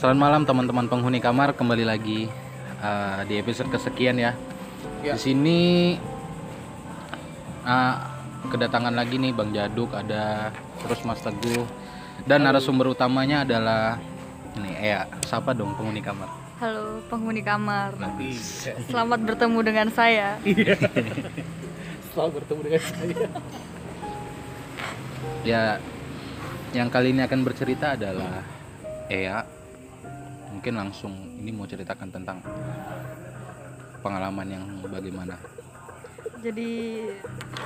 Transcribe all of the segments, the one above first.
Selamat malam teman-teman penghuni kamar kembali lagi uh, di episode kesekian ya. Ya. Di sini uh, kedatangan lagi nih Bang Jaduk ada terus Mas Teguh dan narasumber utamanya adalah ini ya siapa dong penghuni kamar. Halo penghuni kamar. Bagus. Selamat bertemu dengan saya. Selalu bertemu dengan saya. Ya yang kali ini akan bercerita adalah Ea. Mungkin langsung ini mau ceritakan tentang pengalaman yang bagaimana. Jadi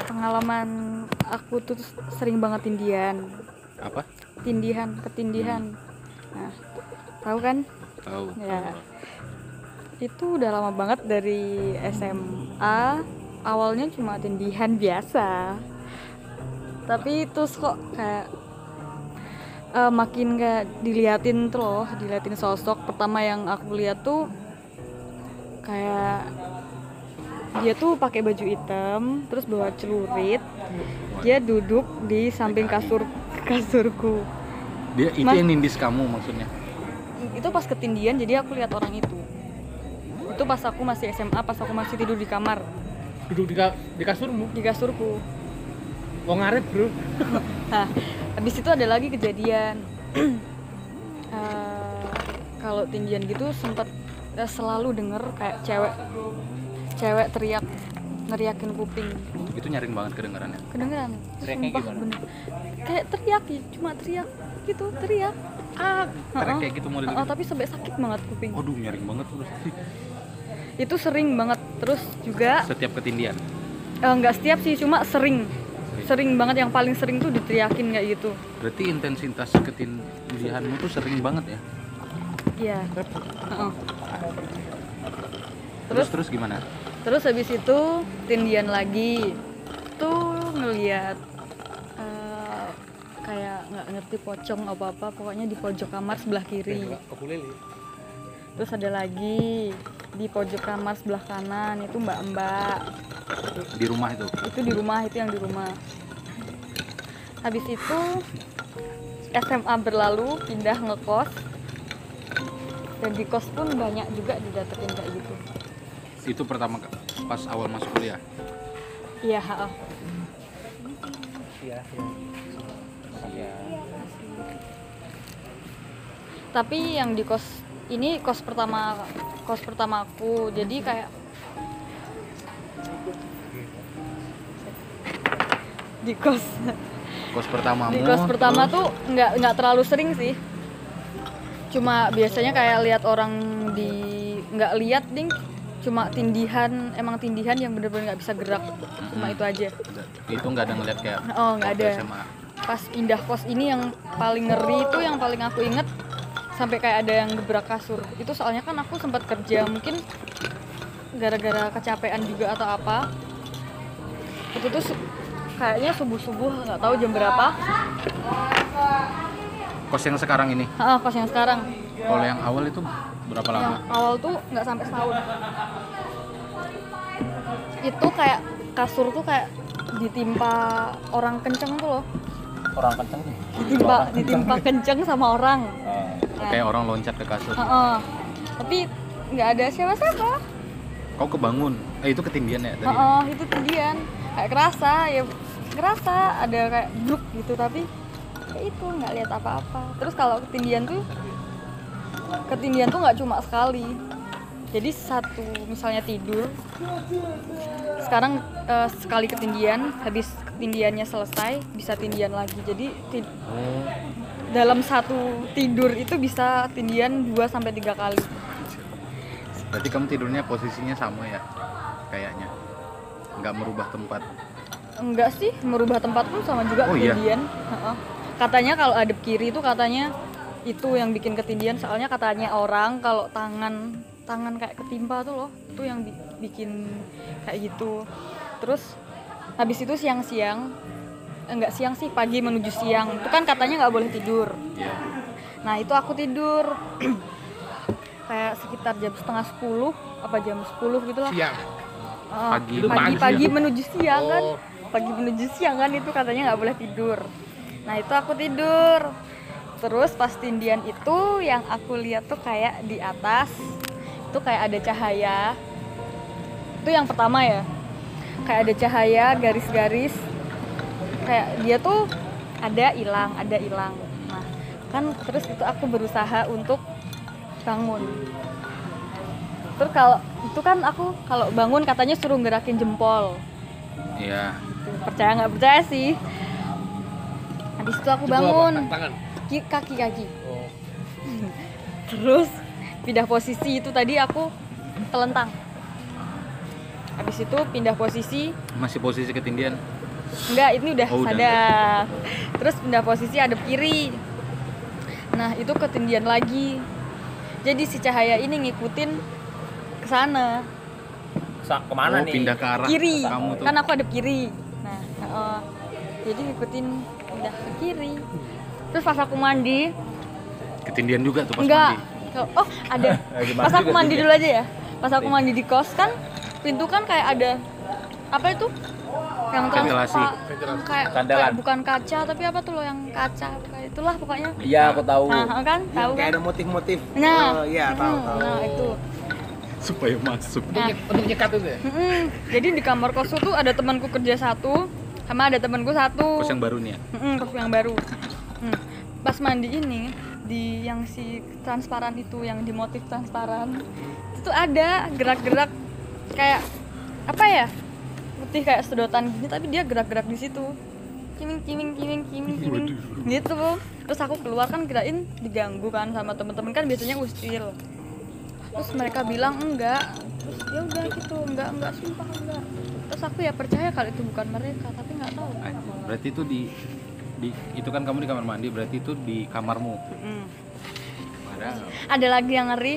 pengalaman aku tuh sering banget tindihan, Apa? tindihan, ketindihan. Nah, tahu kan? Tahu. Ya. Itu udah lama banget dari SMA. Awalnya cuma tindihan biasa. Tapi terus kok kayak eh, makin kayak diliatin tuh loh, diliatin sosok. Pertama yang aku lihat tuh kayak dia tuh pakai baju hitam, terus bawa celurit. Dia duduk di samping kasur kasurku. Dia itu Mas- yang nindis kamu maksudnya. itu pas ketindian jadi aku lihat orang itu itu pas aku masih SMA pas aku masih tidur di kamar Duduk di, ka- di kasurmu. di kasurku Wong ngaret, Bro. nah habis itu ada lagi kejadian Eh, kalau tindian gitu sempat eh, selalu denger kayak cewek cewek teriak neriakin kuping Itu nyaring banget kedengarannya. kedengeran Teriaknya sumpah gimana? bener kayak teriak ya cuma teriak gitu teriak ah Teriak kayak gitu model Heeh, gitu. tapi sampai sakit banget kuping Waduh, nyaring banget terus. itu sering banget terus juga Setiap ketindian. Eh, nggak setiap sih cuma sering sering banget yang paling sering tuh diteriakin kayak gitu Berarti intensitas ketindihanmu tuh sering banget ya. iya Heeh. Terus terus terus gimana? terus habis itu tindian lagi tuh ngeliat eh, kayak nggak ngerti pocong apa apa pokoknya di pojok kamar sebelah kiri terus ada lagi di pojok kamar sebelah kanan itu mbak-mbak Di rumah itu. itu di rumah itu yang di rumah habis itu SMA berlalu pindah ngekos dan di kos pun banyak juga didatengin kayak gitu Itu pertama pas awal masuk kuliah. iya ha-ha. Iya, iya. tapi yang di kos ini kos pertama kos pertama aku. Jadi kayak di kos. Kos pertamamu. di kos pertama terus tuh nggak nggak terlalu sering sih. Cuma biasanya kayak lihat orang di nggak lihat ding. Cuma tindihan emang tindihan yang bener-bener nggak bisa gerak. Cuma itu aja. Itu nggak ada ngeliat kayak oh nggak ada. SMA. pas pindah kos ini yang paling ngeri itu yang paling aku inget sampai kayak ada yang gebrak kasur. Itu soalnya kan aku sempat kerja mungkin gara-gara kecapean juga atau apa. Itu tuh kayaknya subuh subuh nggak tahu jam berapa. Kos yang sekarang ini. ah kos yang sekarang. Kalau yang awal itu berapa lama? yang awal tuh nggak sampai setahun. Itu kayak kasur tuh kayak ditimpa orang kenceng tuh loh. Orang kenceng? Nih. ditimpa ditimpa kenceng sama orang Nah, Kayak orang loncat ke kasur. Heeh. tapi nggak ada siapa-siapa Kau kebangun. Eh itu ketindian ya tadi. Heeh, itu tindian kayak kerasa ya kerasa ada kayak bruk gitu tapi kayak itu nggak lihat apa-apa terus kalau ketindian tuh ketindian tuh nggak cuma sekali jadi satu misalnya tidur sekarang eh, sekali ketindian habis ketindiannya selesai bisa tindian lagi jadi ti- dalam satu tidur itu bisa tindian 2 sampai tiga kali Berarti kamu tidurnya posisinya sama ya? Kayaknya. Nggak merubah tempat. Enggak sih, merubah tempat pun sama juga Oh, iya? ketindian. Heeh. Katanya kalau adep kiri itu katanya itu yang bikin ketindian soalnya katanya orang kalau tangan tangan kayak ketimpa tuh loh, itu yang bi- bikin kayak gitu. Terus habis itu siang-siang enggak siang sih pagi menuju siang. Itu kan katanya nggak boleh tidur. Iya. nah itu aku tidur. Kayak sekitar jam setengah sepuluh apa jam 10 gitu lah. Siang. Ah, Pagi, pagi pagi, menuju siang kan. Oh. pagi menuju siang kan itu katanya nggak boleh tidur. Nah itu aku tidur. Terus pas tindian itu yang aku lihat tuh kayak di atas itu kayak ada cahaya. Itu yang pertama ya. Kayak ada cahaya garis-garis kayak dia tuh ada hilang ada hilang. Nah kan terus itu aku berusaha untuk bangun. Terus kalau itu kan aku kalau bangun katanya suruh gerakin jempol. Iya. percaya nggak percaya sih? Habis itu aku bangun. Kaki kaki. Oh. terus pindah posisi itu tadi aku telentang. Habis itu pindah posisi. Masih posisi ketindian. Enggak ini udah Oh, udah. sadar. terus pindah posisi ada kiri. Nah itu ketindian lagi. Jadi si cahaya ini ngikutin ke sana. Sa ke mana oh, nih? pindah ke arah kiri. kamu tuh. kan aku ada kiri. Nah eh, jadi ngikutin pindah ke kiri. Terus pas aku mandi Ketindian juga tuh pas enggak. mandi. oh ada. Pas aku mandi dulu aja ya. Pas aku mandi di kos kan pintu kan kayak ada apa itu yang Ventilasi. kayak, kayak bukan kaca tapi apa tuh loh yang kaca kayak itulah pokoknya Iya, aku tahu. nah kan tahu kayak kan ada motif-motif nah oh, iya tahu hmm, tahu nah itu Supaya masuk. nah Untuk nyekat itu ya? mm-mm. jadi di kamar kosku tuh ada temanku kerja satu sama ada temanku satu Kos yang baru nih ya. Mm-mm, kos yang baru Hmm. pas mandi ini di yang si transparan itu yang di motif transparan itu ada gerak-gerak kayak apa ya putih kayak sedotan gini tapi dia gerak-gerak di situ. Kiming kiming kiming kiming kiming. Gitu terus aku keluar kan kirain diganggu kan sama temen-temen. Kan biasanya ustil terus mereka bilang enggak. Terus ya udah gitu enggak enggak sumpah enggak. Terus aku ya percaya kalau itu bukan mereka tapi nggak tahu. Anjing, Berarti itu di di itu kan kamu di kamar mandi, berarti itu di kamarmu. Mm. Padahal. Ada lagi yang ngeri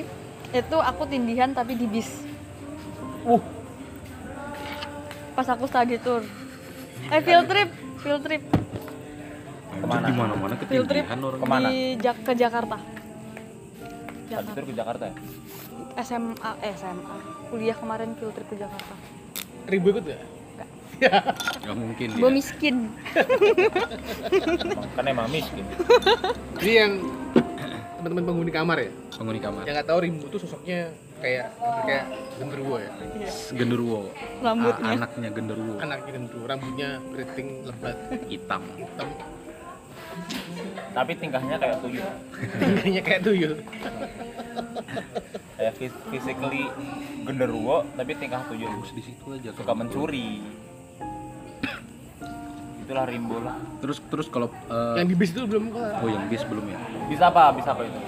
itu aku tindihan tapi di bis. Uh, pas aku study tour eh field trip field trip Ke mana? di mana-mana field trip orang. Ke mana? di Jak- ke Jakarta Jakarta tur ke Jakarta ya? SMA eh SMA kuliah kemarin field trip ke Jakarta Ribu ikut ya? Gak mungkin. gue dia. miskin Kan emang miskin. Jadi yang teman-teman penghuni kamar ya, penghuni kamar. yang nggak tahu Rimbu tuh sosoknya kayak kayak genderuwo ya, Genderuwo. Rambutnya. A- anaknya genderuwo. anaknya genderuwo, rambutnya keriting lebat, Hitam. hitam, Tapi tingkahnya kayak tuyul. tingginya kayak tuyul. Kayak phys- physically genderuwo tapi tingkah tuyul. Terus di situ aja. Suka mencuri. Itulah rimbo lah. Terus terus kalau eh, Yang di bis itu belum kelar. oh yang bis belum ya? Bisa apa? Bisa apa itu?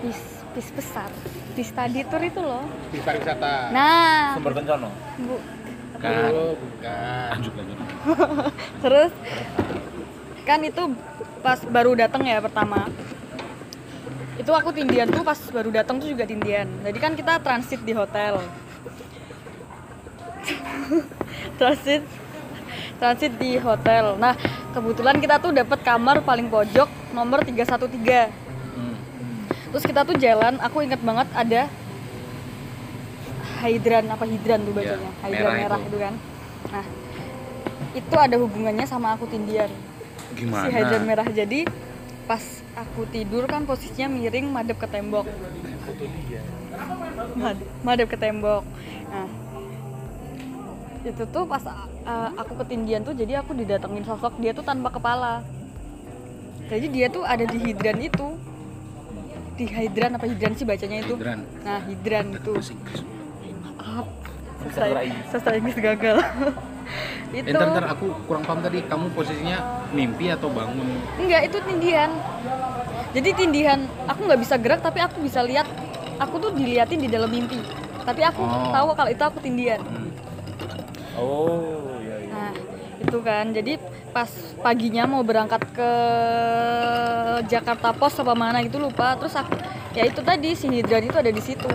bis bis besar di study tour itu loh Bis pariwisata. nah Sumber kencono. bu Kan. Oh, bukan. Lanjut lanjut. terus kan itu pas baru datang ya pertama itu aku tindian tuh pas baru datang tuh juga tindian jadi kan kita transit di hotel transit transit di hotel nah kebetulan kita tuh dapat kamar paling pojok nomor 313 Hmm. Terus kita tuh jalan aku inget banget ada hidran apa hidran tuh bacanya Ya, hidran merah merah, itu. itu. kan nah itu ada hubungannya sama aku tindian Gimana? si hidran merah jadi pas aku tidur kan posisinya miring madep ke tembok. Mad- madep ke tembok nah itu tuh pas uh, aku ketindian tuh jadi aku didatengin sosok dia tuh tanpa kepala jadi dia tuh ada di hidran itu di hidran apa hidran sih bacanya itu? Hidran. nah hidran itu sastra, sastra Inggris gagal. Itu Eh, ntar, ntar aku kurang paham tadi. Kamu posisinya mimpi atau bangun? Enggak itu tindihan. Jadi tindihan aku nggak bisa gerak tapi aku bisa lihat. Aku tuh diliatin di dalam mimpi. Tapi aku Oh. tahu kalau itu aku tindihan. Hmm. Oh, iya iya. nah itu kan. Jadi pas paginya mau berangkat ke Jakarta Pos apa mana gitu lupa. Terus aku ya itu tadi si hidran itu ada di situ.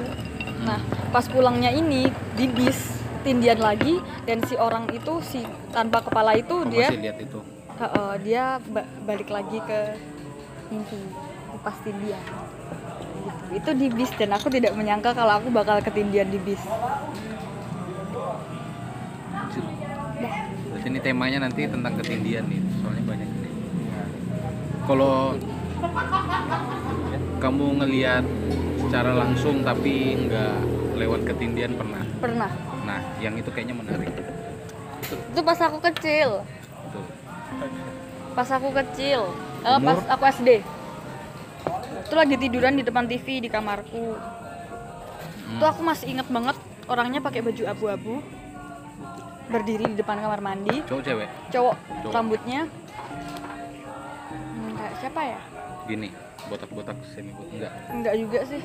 Nah pas pulangnya ini di bis tindian lagi dan si orang itu si tanpa kepala itu Kamu dia lihat itu. Heeh, dia ba- balik lagi ke mimpi pas tindian. Gitu. itu di bis dan aku tidak menyangka kalau aku bakal ketindian di bis ini temanya nanti tentang ketindian nih, soalnya banyak ini. Kalau kamu ngelihat secara langsung tapi nggak lewat ketindihan pernah? Pernah. Nah yang itu kayaknya menarik. Itu pas aku kecil. Pas aku kecil. Eh, pas Umur? aku SD itu lagi tiduran di depan TV di kamarku. Hmm. itu aku masih inget banget orangnya pakai baju abu-abu berdiri di depan kamar mandi. Cowok cewek? Cowok. Cowok. rambutnya. Hmm, kayak siapa ya? Gini botak-botak semi botak enggak. Enggak juga sih.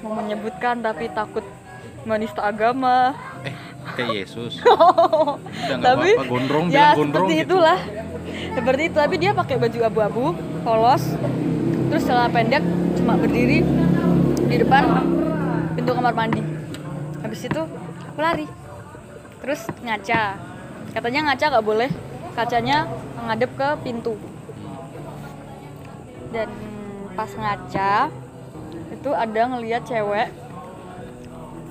Mau menyebutkan tapi takut menista agama. Eh kayak Yesus. Udah nggak tapi apa-apa. Gondrong ya gondrong seperti gitu. itulah. Seperti itu. Tapi dia pakai baju abu-abu polos. Terus celana pendek cuma berdiri di depan pintu kamar mandi. Habis itu aku lari terus ngaca. Katanya ngaca nggak boleh. Kacanya ngadep ke pintu. Dan pas ngaca itu ada ngelihat cewek.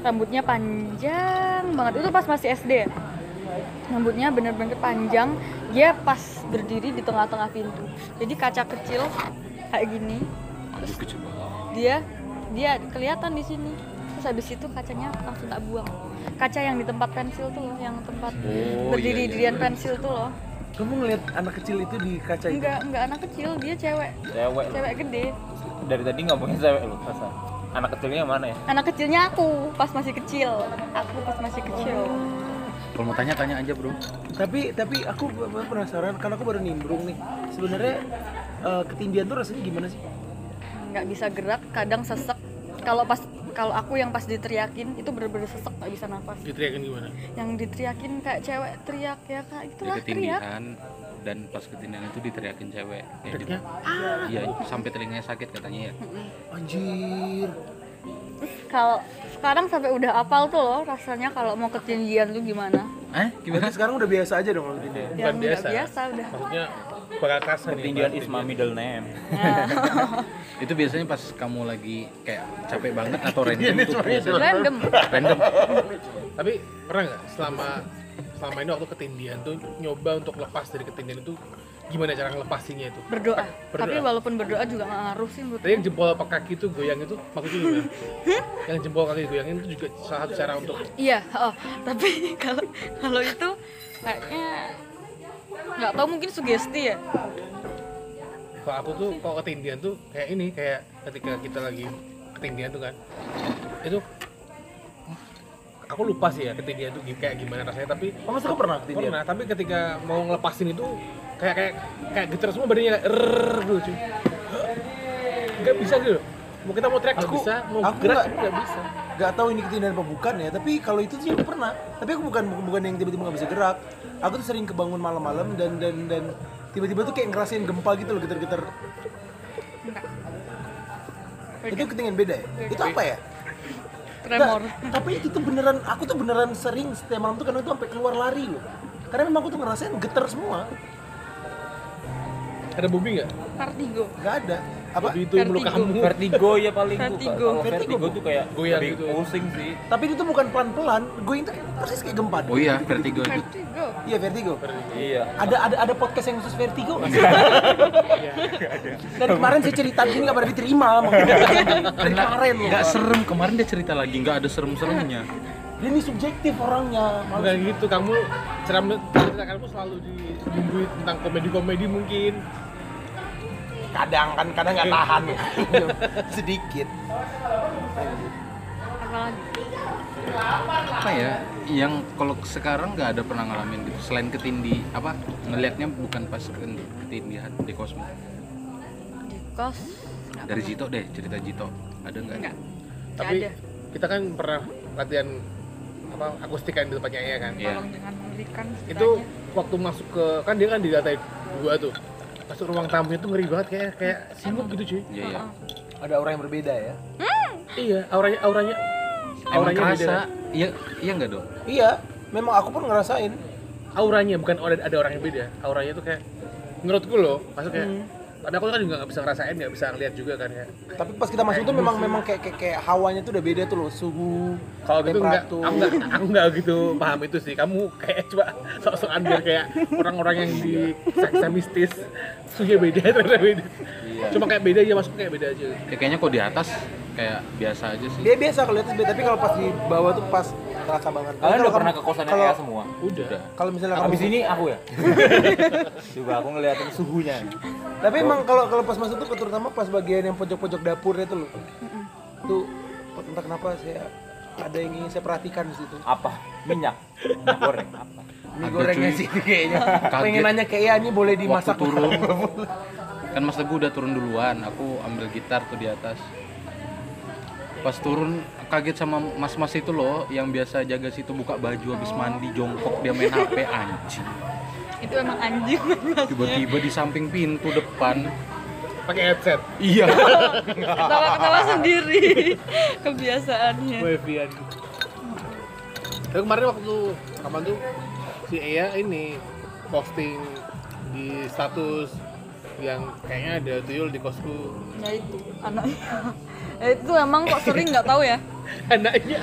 Rambutnya panjang banget. Itu pas masih SD ya rambutnya bener-bener panjang. Dia pas berdiri di tengah-tengah pintu. Jadi kaca kecil kayak gini. Banget. dia dia kelihatan di sini terus habis itu kacanya langsung tak buang kaca yang di tempat pensil tuh loh yang tempat Oh, berdiri iya, iya, dirian iya. pensil tuh loh Kamu ngeliat anak kecil itu di kaca itu? enggak enggak anak kecil dia cewek Cewek. cewek gede Dari tadi ngomongin cewek lu, masa? Anak kecilnya mana ya? anak kecilnya aku pas masih kecil aku pas masih kecil kalau mau tanya tanya aja bro Tapi tapi aku penasaran karena aku baru nimbrung nih. Sebenarnya eh, ketindihan tuh rasanya gimana sih? nggak bisa gerak kadang sesek kalau pas kalau aku yang pas diteriakin itu bener-bener sesek nggak bisa nafas. Diteriakin gimana? yang diteriakin kayak cewek teriak ya kak. Dia itulah teriak. dan pas ketindihan itu diteriakin cewek. Ya, di, iya sampai telinganya sakit katanya ya. Anjir. kalau sekarang sampai udah apal tuh loh rasanya kalau mau ketindihan tuh gimana? Eh gimana? Berarti sekarang udah biasa aja dong kalau ketindihan. yang nggak biasa. biasa udah. Maksudnya kasar nih. Ketindihan is my middle name. itu biasanya pas kamu lagi kayak capek banget atau random tuh biasanya random random Tapi pernah nggak selama selama ini waktu ketindihan tuh nyoba untuk lepas dari ketindihan itu gimana cara ngelepasinnya itu? berdoa. Berdoa. tapi walaupun berdoa juga nggak ngaruh sih menurut Tadi yang jempol apa kaki itu goyang itu maksudnya gimana? yang jempol kaki goyangin itu juga salah satu cara untuk iya oh tapi kalau kalau itu kayaknya nggak tahu mungkin sugesti ya. Kalau aku tuh kalau ketindihan tuh kayak ini kayak ketika kita lagi ketindihan tuh kan. Itu aku lupa sih ya ketindihan tuh kayak gimana rasanya tapi Oh, masa pernah ketindihan? pernah tapi ketika mau ngelepasin itu kayak kayak kayak getar semua badannya kayak rrrr gitu cuy. Nggak bisa gitu. Mau kita mau teriak nggak Aku- bisa. Mau aku gerak nggak- juga nggak Gak tahu ini ketindihan apa bukan ya, tapi kalau itu sih aku pernah. Tapi aku bukan bukan yang tiba-tiba nggak bisa gerak. Aku tuh sering kebangun malam-malam dan dan dan tiba-tiba tuh kayak ngerasain gempa gitu loh getar-getar. Itu ketinggian beda ya? Itu apa ya? tremor Nggak, tapi itu tuh beneran, aku tuh beneran sering setiap malam tuh karena itu sampai keluar lari loh. Karena memang aku tuh ngerasain getar semua. ada bobi nggak vertigo Gak ada. Apa? Itu Vertigo. kamu Vertigo ya paling. Vertigo. Kalau Vertigo, vertigo tuh kayak Goyang gitu. pusing sih. Tapi itu pelan pelan-pelan. Gue itu kayak persis kayak gempa. oh iya vertigo itu vertigo Iya vertigo. Iya. Ada ada ada podcast yang khusus vertigo. Iya. Dari kemarin saya cerita gini nggak pada diterima. Dari kemarin loh. nggak serem kemarin dia cerita lagi nggak ada serem-seremnya Dia ini subjektif orangnya. bukan gitu kamu cerita cerita kamu selalu dibumbui tentang komedi-komedi mungkin Kadang kan kadang nggak tahan. Sedikit. apalagi apa ya yang kalau sekarang nggak ada pernah ngalamin gitu selain ketindi apa ngelihatnya bukan pas ke- ketindihan di kosmo di kos dari. Jito deh cerita Jito ada nggak tapi ada kita kan pernah latihan apa akustikan di tempatnya ya kan Iya. tolong jangan mengerikan itu waktu masuk ke kan dia kan di lantai dua tuh masuk ruang tamunya tuh ngeri banget kayak kayak simut gitu cuy iya iya Ada orang yang berbeda ya. iya auranya auranya emang auranya beda. kerasa iya iya nggak dong Iya. Memang aku pun ngerasain. auranya bukan ada, ada orang yang beda auranya tuh kayak menurutku loh masuk kayak Karena aku kan juga nggak bisa ngerasain, nggak bisa ngeliat juga kan ya. Tapi pas kita masuk tuh memang memang kayak kayak, kayak hawanya tuh udah beda tuh loh, suhu, Kalau gitu enggak, aku enggak, aku enggak gitu paham itu sih. Kamu kayak coba sok-sokan biar kayak orang-orang yang di seksa mistis suhunya beda ternyata beda. Iya. Cuma kayak beda aja masuk kayak beda aja. Ya, kayaknya kok di atas kayak biasa aja sih. Dia biasa kalau di atas beda, tapi kalau pas di bawah tuh pas terasa banget. Kalian udah pernah kamu- ke kosannya kalau- Ea semua? Udah. Kalau misalnya kamu Abis ini aku ya? Coba aku ngeliatin suhunya Tapi emang kalau kalau pas masuk tuh terutama pas bagian yang pojok-pojok dapurnya tuh loh. Tuh entah kenapa saya ada yang ingin saya perhatikan di situ. Apa? Minyak? Minyak goreng? Apa? Mie gorengnya cuy. sih kayaknya. Kaget. Pengen nanya kayak ya ini boleh Waktu dimasak turun kan Mas Teguh udah turun duluan, aku ambil gitar tuh di atas. Pas turun kaget sama mas-mas itu loh yang biasa jaga situ buka baju habis mandi jongkok dia main HP anjing. itu emang anjing Tiba-tiba di samping pintu depan. Pakai headset. Iya. ketawa-ketawa sendiri kebiasaannya Wifi-an. Tapi kemarin waktu kapan tuh si Ea ini posting di status yang kayaknya ada tuyul di kosku ya itu anaknya ya itu emang kok sering nggak tahu ya anaknya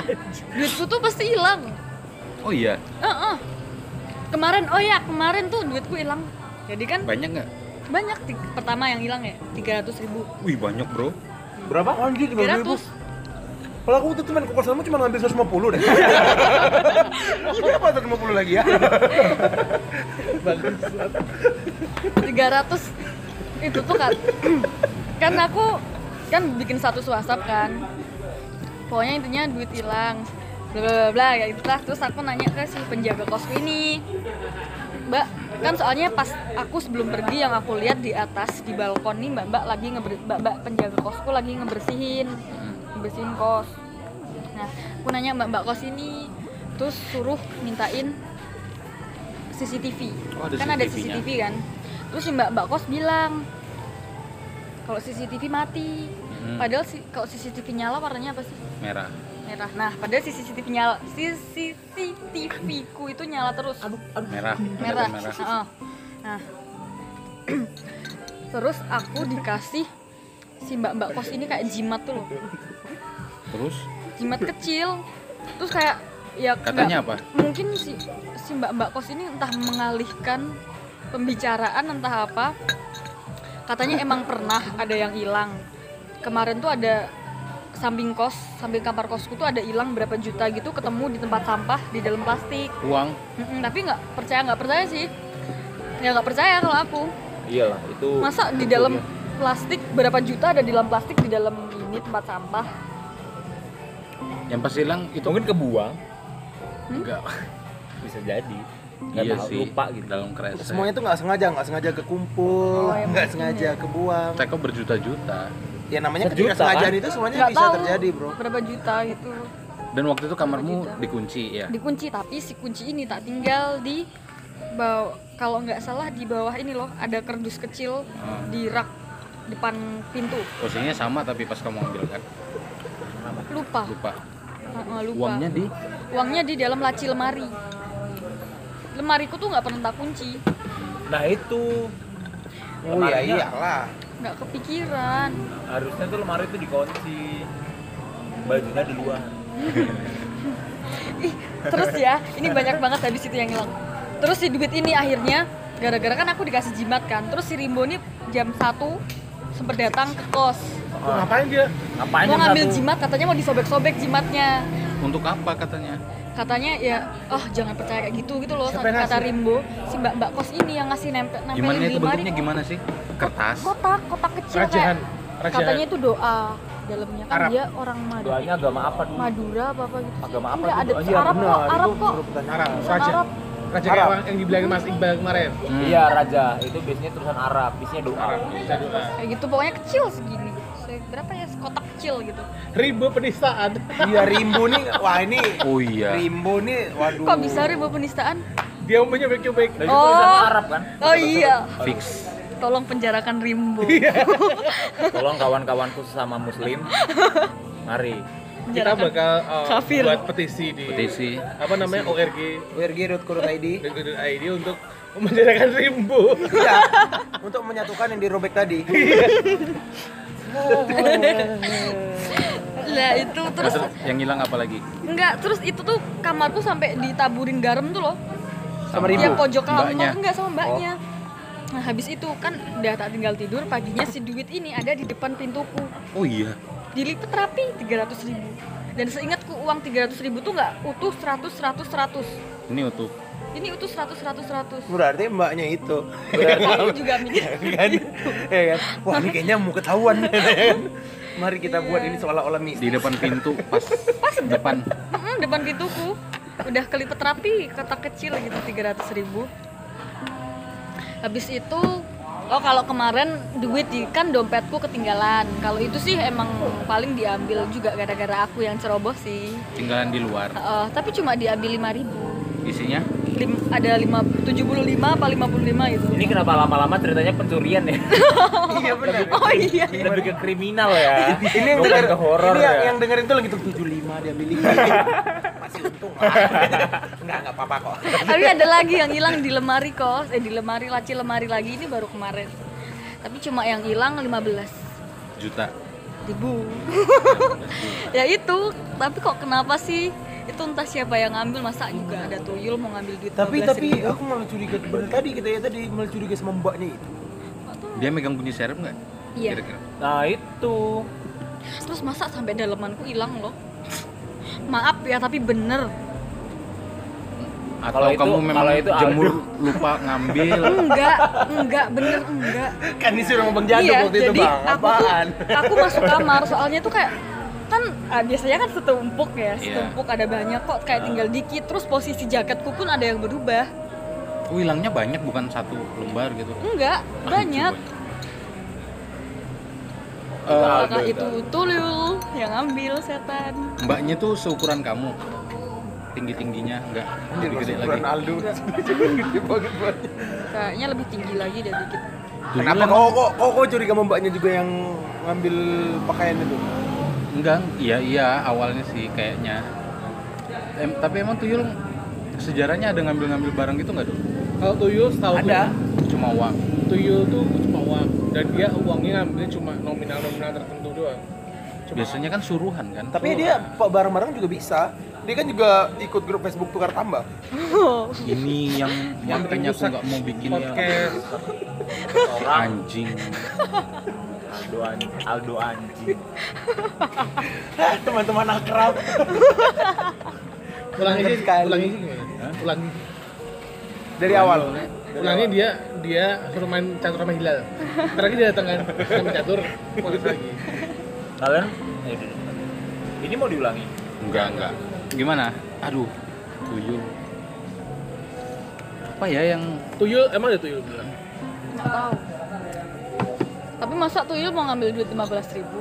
duitku tuh pasti hilang Oh iya, Heeh. kemarin oh ya kemarin tuh duitku hilang jadi kan banyak nggak? banyak pertama yang hilang ya 300 ribu Wih banyak bro. Berapa? Anjir, 300 ribu. 300 Kalau aku tuh cuma ke kosanmu cuma ngambil 150 deh. Ini apa 150 lagi ya? 300 itu tuh kan kan aku kan bikin satu WhatsApp kan. Pokoknya intinya duit hilang. Bla bla bla, ya itulah terus aku nanya ke si penjaga kosku ini mbak kan soalnya pas aku sebelum pergi yang aku lihat di atas di balkon nih mbak mbak lagi ngeber mbak mbak penjaga kosku lagi ngebersihin ngebersihin kos. Nah aku nanya mbak mbak kos ini? Terus suruh mintain CCTV Oh, ada kan ada CCTV-nya. CCTV kan. Terus si mbak mbak kos bilang kalau CCTV mati Hmm. padahal si kalau CCTV nyala warnanya apa sih Merah. merah nah padahal si CCTV nyala CCTV ku itu nyala terus Merah. merah, Merah. Heeh. nah terus aku dikasih si mbak mbak kos ini kayak jimat tuh loh Terus jimat kecil terus kayak ya katanya nggak- apa? mungkin si si mbak mbak kos ini entah mengalihkan pembicaraan entah apa katanya emang pernah ada yang hilang. Kemarin tuh ada samping kos samping kamar kosku tuh ada hilang berapa juta gitu ketemu di tempat sampah di dalam plastik. Uang. Mm-mm, tapi nggak percaya nggak percaya sih. Ya nggak percaya kalau aku. Iyalah, itu masa di dalam plastik berapa juta ada di dalam plastik di dalam ini tempat sampah? Yang pas hilang itu mungkin kebuang. Enggak. bisa jadi. Nggak iya tahu, sih. lupa gitu. Dalam kresek. Semuanya tuh nggak sengaja, nggak sengaja kekumpul, Oh, ya nggak mungkin sengaja ya. kebuang. Teko berjuta-juta. Ya namanya Sejuta, ketidaksengajaan kan? itu semuanya nggak bisa tahu terjadi, bro. berapa juta gitu Dan waktu itu kamarmu dikunci ya. dikunci tapi si kunci ini tak tinggal di bawah kalau nggak salah di bawah ini loh ada kardus kecil Ah. di rak depan pintu Posisinya sama tapi pas kamu ambil kan. lupa Lupa. Heeh, lupa Uangnya di uangnya di dalam laci lemari lemariku tuh nggak pernah tak kunci Nah, itu Oh iya iyalah. nggak kepikiran harusnya tuh lemari itu dikunci. Bajunya di luar. ih terus ya ini banyak banget habis itu yang hilang terus si duit ini akhirnya gara-gara kan aku dikasih jimat kan terus si Rimbo ini jam 1 sempat datang ke kos Kok ngapain dia Ngapain mau ngambil satu? jimat katanya mau disobek-sobek jimatnya untuk apa katanya? katanya ya oh jangan percaya kayak gitu gitu loh Siapa yang kata ngasih? Rimbo si mbak mbak kos ini yang ngasih nempel nempelin Gimana di itu bentuknya gimana sih? Kertas. kotak kotak kecil Rajahan kayak Rajahan katanya itu doa dalamnya kan Arab. dia orang Madura Doanya agama apa dulu? Madura apa apa gitu. Agama apa Enggak, ada Oh, iya, Arab benar. kok Arab Itu kok. Arab Raja Arab Raja Arab. kayak yang dibilangin Mas Iqbal kemarin Hmm. Iya, raja. Itu biasanya tulisan Arab, biasanya doa. Arab bisa doa kayak gitu pokoknya kecil segini Se- berapa ya kotak kecil gitu ribu penistaan Iya Rimbo nih, wah ini Oh iya. Rimbo nih, waduh. kok bisa ribu penistaan dia mau nyobek-nyobek Dan itu Oh. Arab kan? oh iya Fix. tolong penjarakan Rimbo Tolong kawan-kawanku sesama muslim. Mari kita bakal uh, Kafir. buat petisi di Petisi. apa namanya ORG WRG.co.id ID untuk menjadikan rimbo. Iya, untuk menyatukan yang dirobek tadi. Nah itu terus Terus yang hilang apa lagi? enggak terus itu tuh kamarku sampai ditaburin garam tuh loh. Sama ibu. pojok kamar enggak sama mbaknya. Nah habis itu kan udah tak tinggal tidur paginya si duit ini ada di depan pintuku Oh iya. dilipet rapi 300 ribu dan seingatku uang 300 ribu tuh nggak utuh 100 100 100 Ini utuh. Ini utuh 100 100 100 Berarti mbaknya itu. aku juga mikir kan? Ya kan? Wah, ini kayaknya mau ketahuan. kan? Mari kita buat ini seolah-olah Di mistis. depan pintu pas, depan. Mm-mm, depan pintuku udah kelipet rapi kotak kecil gitu 300 ribu habis itu oh kalau kemarin duit di kan dompetku ketinggalan kalau itu sih emang paling diambil juga gara-gara aku yang ceroboh sih Tinggalan di luar. Heeh, tapi cuma diambil 5 ribu Isinya? Lim- ada 5, 75 apa 55 gitu Ini kenapa lama-lama ceritanya pencurian ya? Iya benar. oh iya Lebih ke kriminal ya. Ini yang denger, ke horor ini ya. yang dengerin tuh lagi tuh 75 dia milih. Masih untung lah. Enggak, enggak apa-apa kok. tapi ada lagi yang hilang di lemari kos eh di lemari laci lemari lagi ini baru kemarin tapi cuma yang hilang 15 Juta. ribu ya itu tapi kok kenapa sih itu entah siapa yang ngambil masa juga ada tuyul mau ngambil duit Tapi 15 tapi ribu. aku malah curiga bener tadi kita ya tadi malah curiga sama mbaknya itu. Dia megang bunyi serep nggak? Iya. Kira-kira. Nah itu. terus masa sampai dalemanku hilang loh maaf ya tapi bener Atau Kalau itu- kamu memang kalau itu jemur lupa ngambil. enggak enggak bener enggak Kan disuruh sama Bang Jaduk iya waktu itu, jadi Bang. aku tuh aku masuk kamar soalnya tuh kayak kan ah, biasanya kan setumpuk ya Iya. setumpuk ada banyak kok kayak tinggal dikit terus posisi jaketku pun ada yang berubah Oh, hilangnya banyak bukan satu lembar gitu. enggak banyak Eh, apakah itu tuyul yang ngambil setan mbaknya tuh seukuran kamu. Tinggi-tingginya enggak Anjir, lebih gede lagi. ukuran Aldo. Gede banget mbaknya. kayaknya lebih tinggi lagi dari dikit Kenapa kok kok kok kok curiga sama mbaknya juga yang ngambil pakaian itu? Enggak, iya iya awalnya sih kayaknya. Em, tapi emang tuyul sejarahnya ada ngambil-ngambil barang gitu nggak tuh? Kalau tuyul setahu Ada. Cuma uang. tuyul tuh cuma uang dan dia uangnya ngambilnya cuma nominal-nominal tertentu doang. Cuma Biasanya kan suruhan kan. Tapi dia pak barang-barang juga bisa. Dia kan juga ikut grup Facebook tukar tambah. Ini yang Yang makanya aku nggak mau bikin ya. podcast Anjing. Aldo anjing. Aldo anjing. Teman-teman akrab. ulangi sih, sekali. ulangi sih gimana? Ulangi. Dari awal. Ulangnya dia dia suruh main catur sama Hilal. Lagi dia datang kan, main catur, podcast lagi. Kalian? Eh, ini. Mau diulangi. Enggak, enggak. Gimana? Aduh, tuyul. Apa ya yang Tuyul emang ada tuyul bilang. nggak tahu masa tuyul mau ngambil duit 15 ribu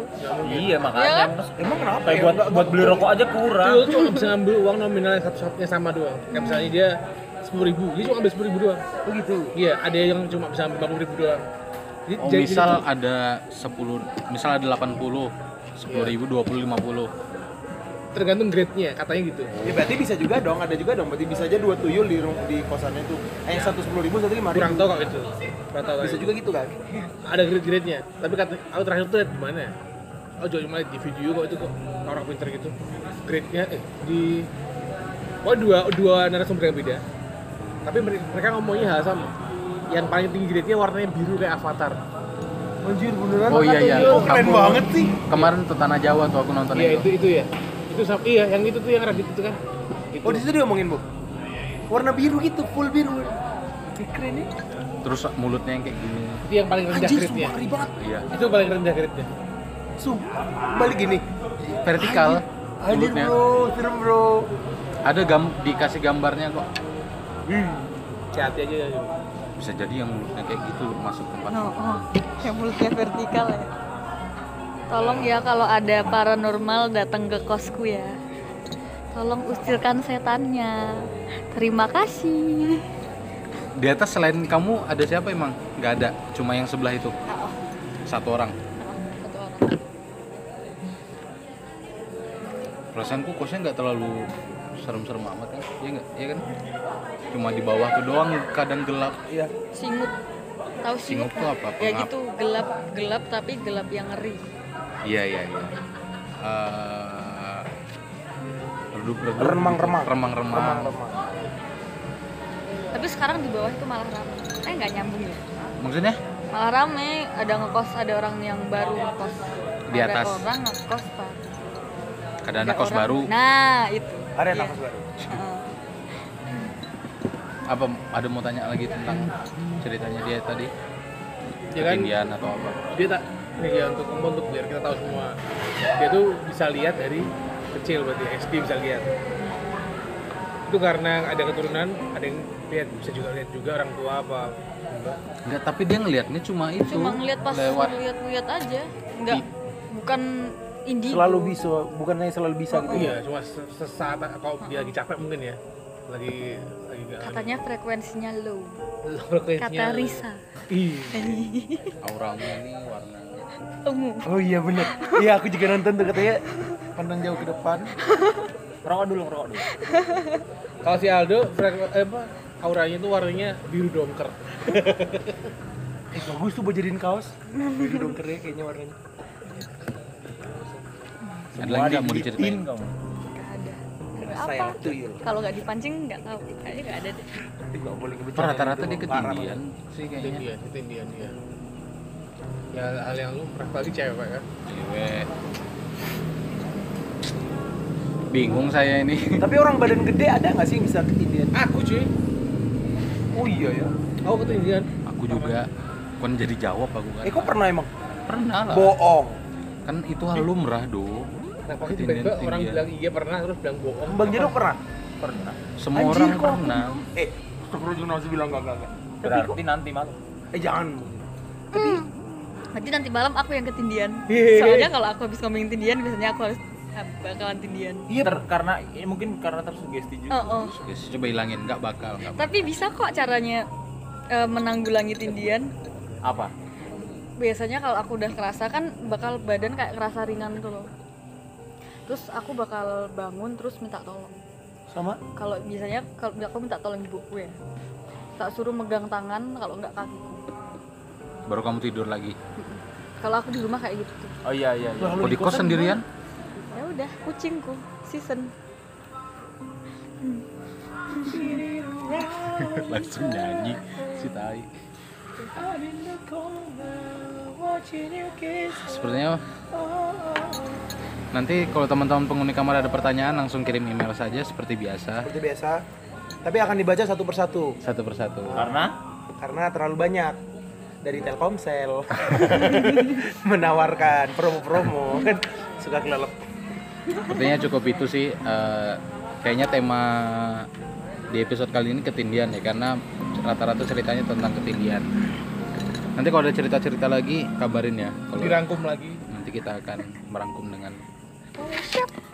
Iya makanya. Ya kan? Emang kenapa ya? buat buat beli rokok aja kurang. Tuyul cuma bisa ngambil uang nominal yang satu-satunya sama doang. Kayak misalnya dia sepuluh ribu, dia cuma ambil sepuluh ribu doang. Oh gitu. Iya, ada yang cuma bisa ambil 50 ribu doang. Jadi, Oh, jadi- misal jadi- ada 10, misal ada 80, 10 ribu, 20, 50 tergantung grade-nya, katanya gitu. Ya berarti bisa juga dong, ada juga dong. Berarti bisa aja dua tuyul di rum- di kosannya itu. Eh, yang satu sepuluh ribu, satu lima ribu. Kurang tahu kok itu. Kurang tahu Bisa juga gitu kan? ada grade-grade-nya tapi kata aku terakhir tuh liat di mana oh cuma liat di video kok itu kok orang pinter gitu grade-nya eh di oh dua dua narasumber yang beda tapi mereka, ngomongnya hal sama yang paling tinggi grade-nya warnanya biru kayak avatar Anjir beneran. Oh iya iya. Oh, keren Aku- banget sih. Kemarin tuh Tanah Jawa tuh aku nonton iya itu. itu itu ya itu sama iya yang itu tuh yang Radit itu kan itu. Oh di situ dia ngomongin bu. Warna biru gitu, full biru. Keren ya. Terus mulutnya yang kayak gini. itu yang paling rendah Anjir, sumpah banget. Iya. itu paling rendah grade-nya Sumpah. Balik gini. Vertikal Anjir mulutnya. bro, serem bro. Ada gam dikasih gambarnya kok. hati-hati aja ya. Bisa jadi yang mulutnya kayak gitu masuk tempat. no oh yang mulutnya vertikal ya tolong ya kalau ada paranormal datang ke kosku ya tolong usirkan setannya terima kasih Di atas selain kamu ada siapa emang? Nggak ada, cuma yang sebelah itu. Satu orang. satu orang perasaanku kosnya nggak terlalu serem-serem amat kan iya nggak iya kan cuma di bawah tuh doang kadang gelap Iya. Singut. Tahu Singut singut? tuh apa? Ya gitu, gelap, gelap tapi gelap yang ngeri. Iya iya iya Eh, redup-redup Remang-remang. gitu. remang-remang Remang-remang. Tapi sekarang di bawah itu malah ramai. Eh nggak nyambung ya? maksudnya Malah rame, ada ngekos, ada orang yang baru ngekos. Di atas. Ada orang ngekos, Pak. ada anak kos orang- baru Nah, itu. Ada Iya. nafas baru. Heeh. apa ada mau tanya lagi tentang ceritanya dia tadi Ya kan ketinggian atau apa dia tak ini ya untuk kamu untuk biar kita tahu semua dia tuh bisa lihat dari kecil berarti SD bisa lihat itu karena ada keturunan ada yang lihat bisa juga lihat juga orang tua apa enggak enggak tapi dia ngelihatnya cuma itu Cuma ngeliat pas lewat ngeliat-ngeliat aja. Enggak, bukan indigo. Selalu bisa, bukannya selalu bisa gitu. iya cuma ses- sesaat kalau dia lagi capek mungkin ya lagi lagi Katanya frekuensinya low. frekuensinya- Kata Risa. Ih, auranya ini warnanya Ungu. Oh iya bener. Iya aku juga nonton tuh katanya pandang jauh ke depan. Rokok dulu, rokok dulu. kalau si Aldo frek- eh, apa auranya tuh warnanya biru dongker Eh bagus tuh buat jadiin kaos. Biru dongkernya kayaknya warnanya. ada lagi nggak mau diceritain kamu. Apa? Kalau nggak dipancing nggak tahu. Kayaknya nggak ada deh. Rata-rata dia parah ketinggian sih kayaknya ketinggian ketinggian ya ya hal yang lu apalagi cewek kan cewek bingung saya ini. Tapi orang badan gede ada nggak sih yang bisa ketindihan? aku cuy Oh iya ya. aku ketinggian aku juga kan jadi jawab aku kan Eh kok pernah emang? pernah lah Bohong. kan itu hal lumrah do nah pasti Ketinggian- tiba-tiba orang ketinggian. bilang iya pernah terus bilang bohong Bang Jero pernah? Pernah. semua Anjir, orang kok pernah Eh, masih bilang enggak enggak enggak. Berarti nanti malam. Eh jangan. Nanti nanti malam aku yang ketindian. Soalnya kalau aku habis ngomongin tindian biasanya aku harus ah, bakalan tindian. Iya, ter- karena ini mungkin karena tersugesti juga. Oh, oh. Guys, coba hilangin nggak bakal nggak bakal. Tapi bisa kok caranya eh, menanggulangi tindian. Apa? Biasanya kalau aku udah kerasa kan bakal badan kayak kerasa ringan tuh loh. Terus aku bakal bangun terus minta tolong. Sama? Kalau biasanya kalau aku minta tolong ibuku ya. Tak suruh megang tangan kalau nggak kakiku. Baru kamu tidur lagi Kalau aku di rumah kayak gitu. Oh iya iya. iya. Kok di kos sendirian Ya udah, kucingku season. langsung nyanyi si tai sepertinya nanti kalau teman-teman penghuni kamar ada pertanyaan langsung kirim email saja seperti biasa Seperti biasa. Tapi akan dibaca satu persatu satu persatu Karena karena terlalu banyak dari Telkomsel. Menawarkan promo-promo. Kan suka kelelep. sepertinya cukup itu sih eh, kayaknya tema di episode kali ini ketindian ya karena rata-rata ceritanya tentang ketindian. Nanti kalau ada cerita-cerita lagi kabarin ya. Kalau dirangkum lagi. Nanti kita akan merangkum dengan Siap.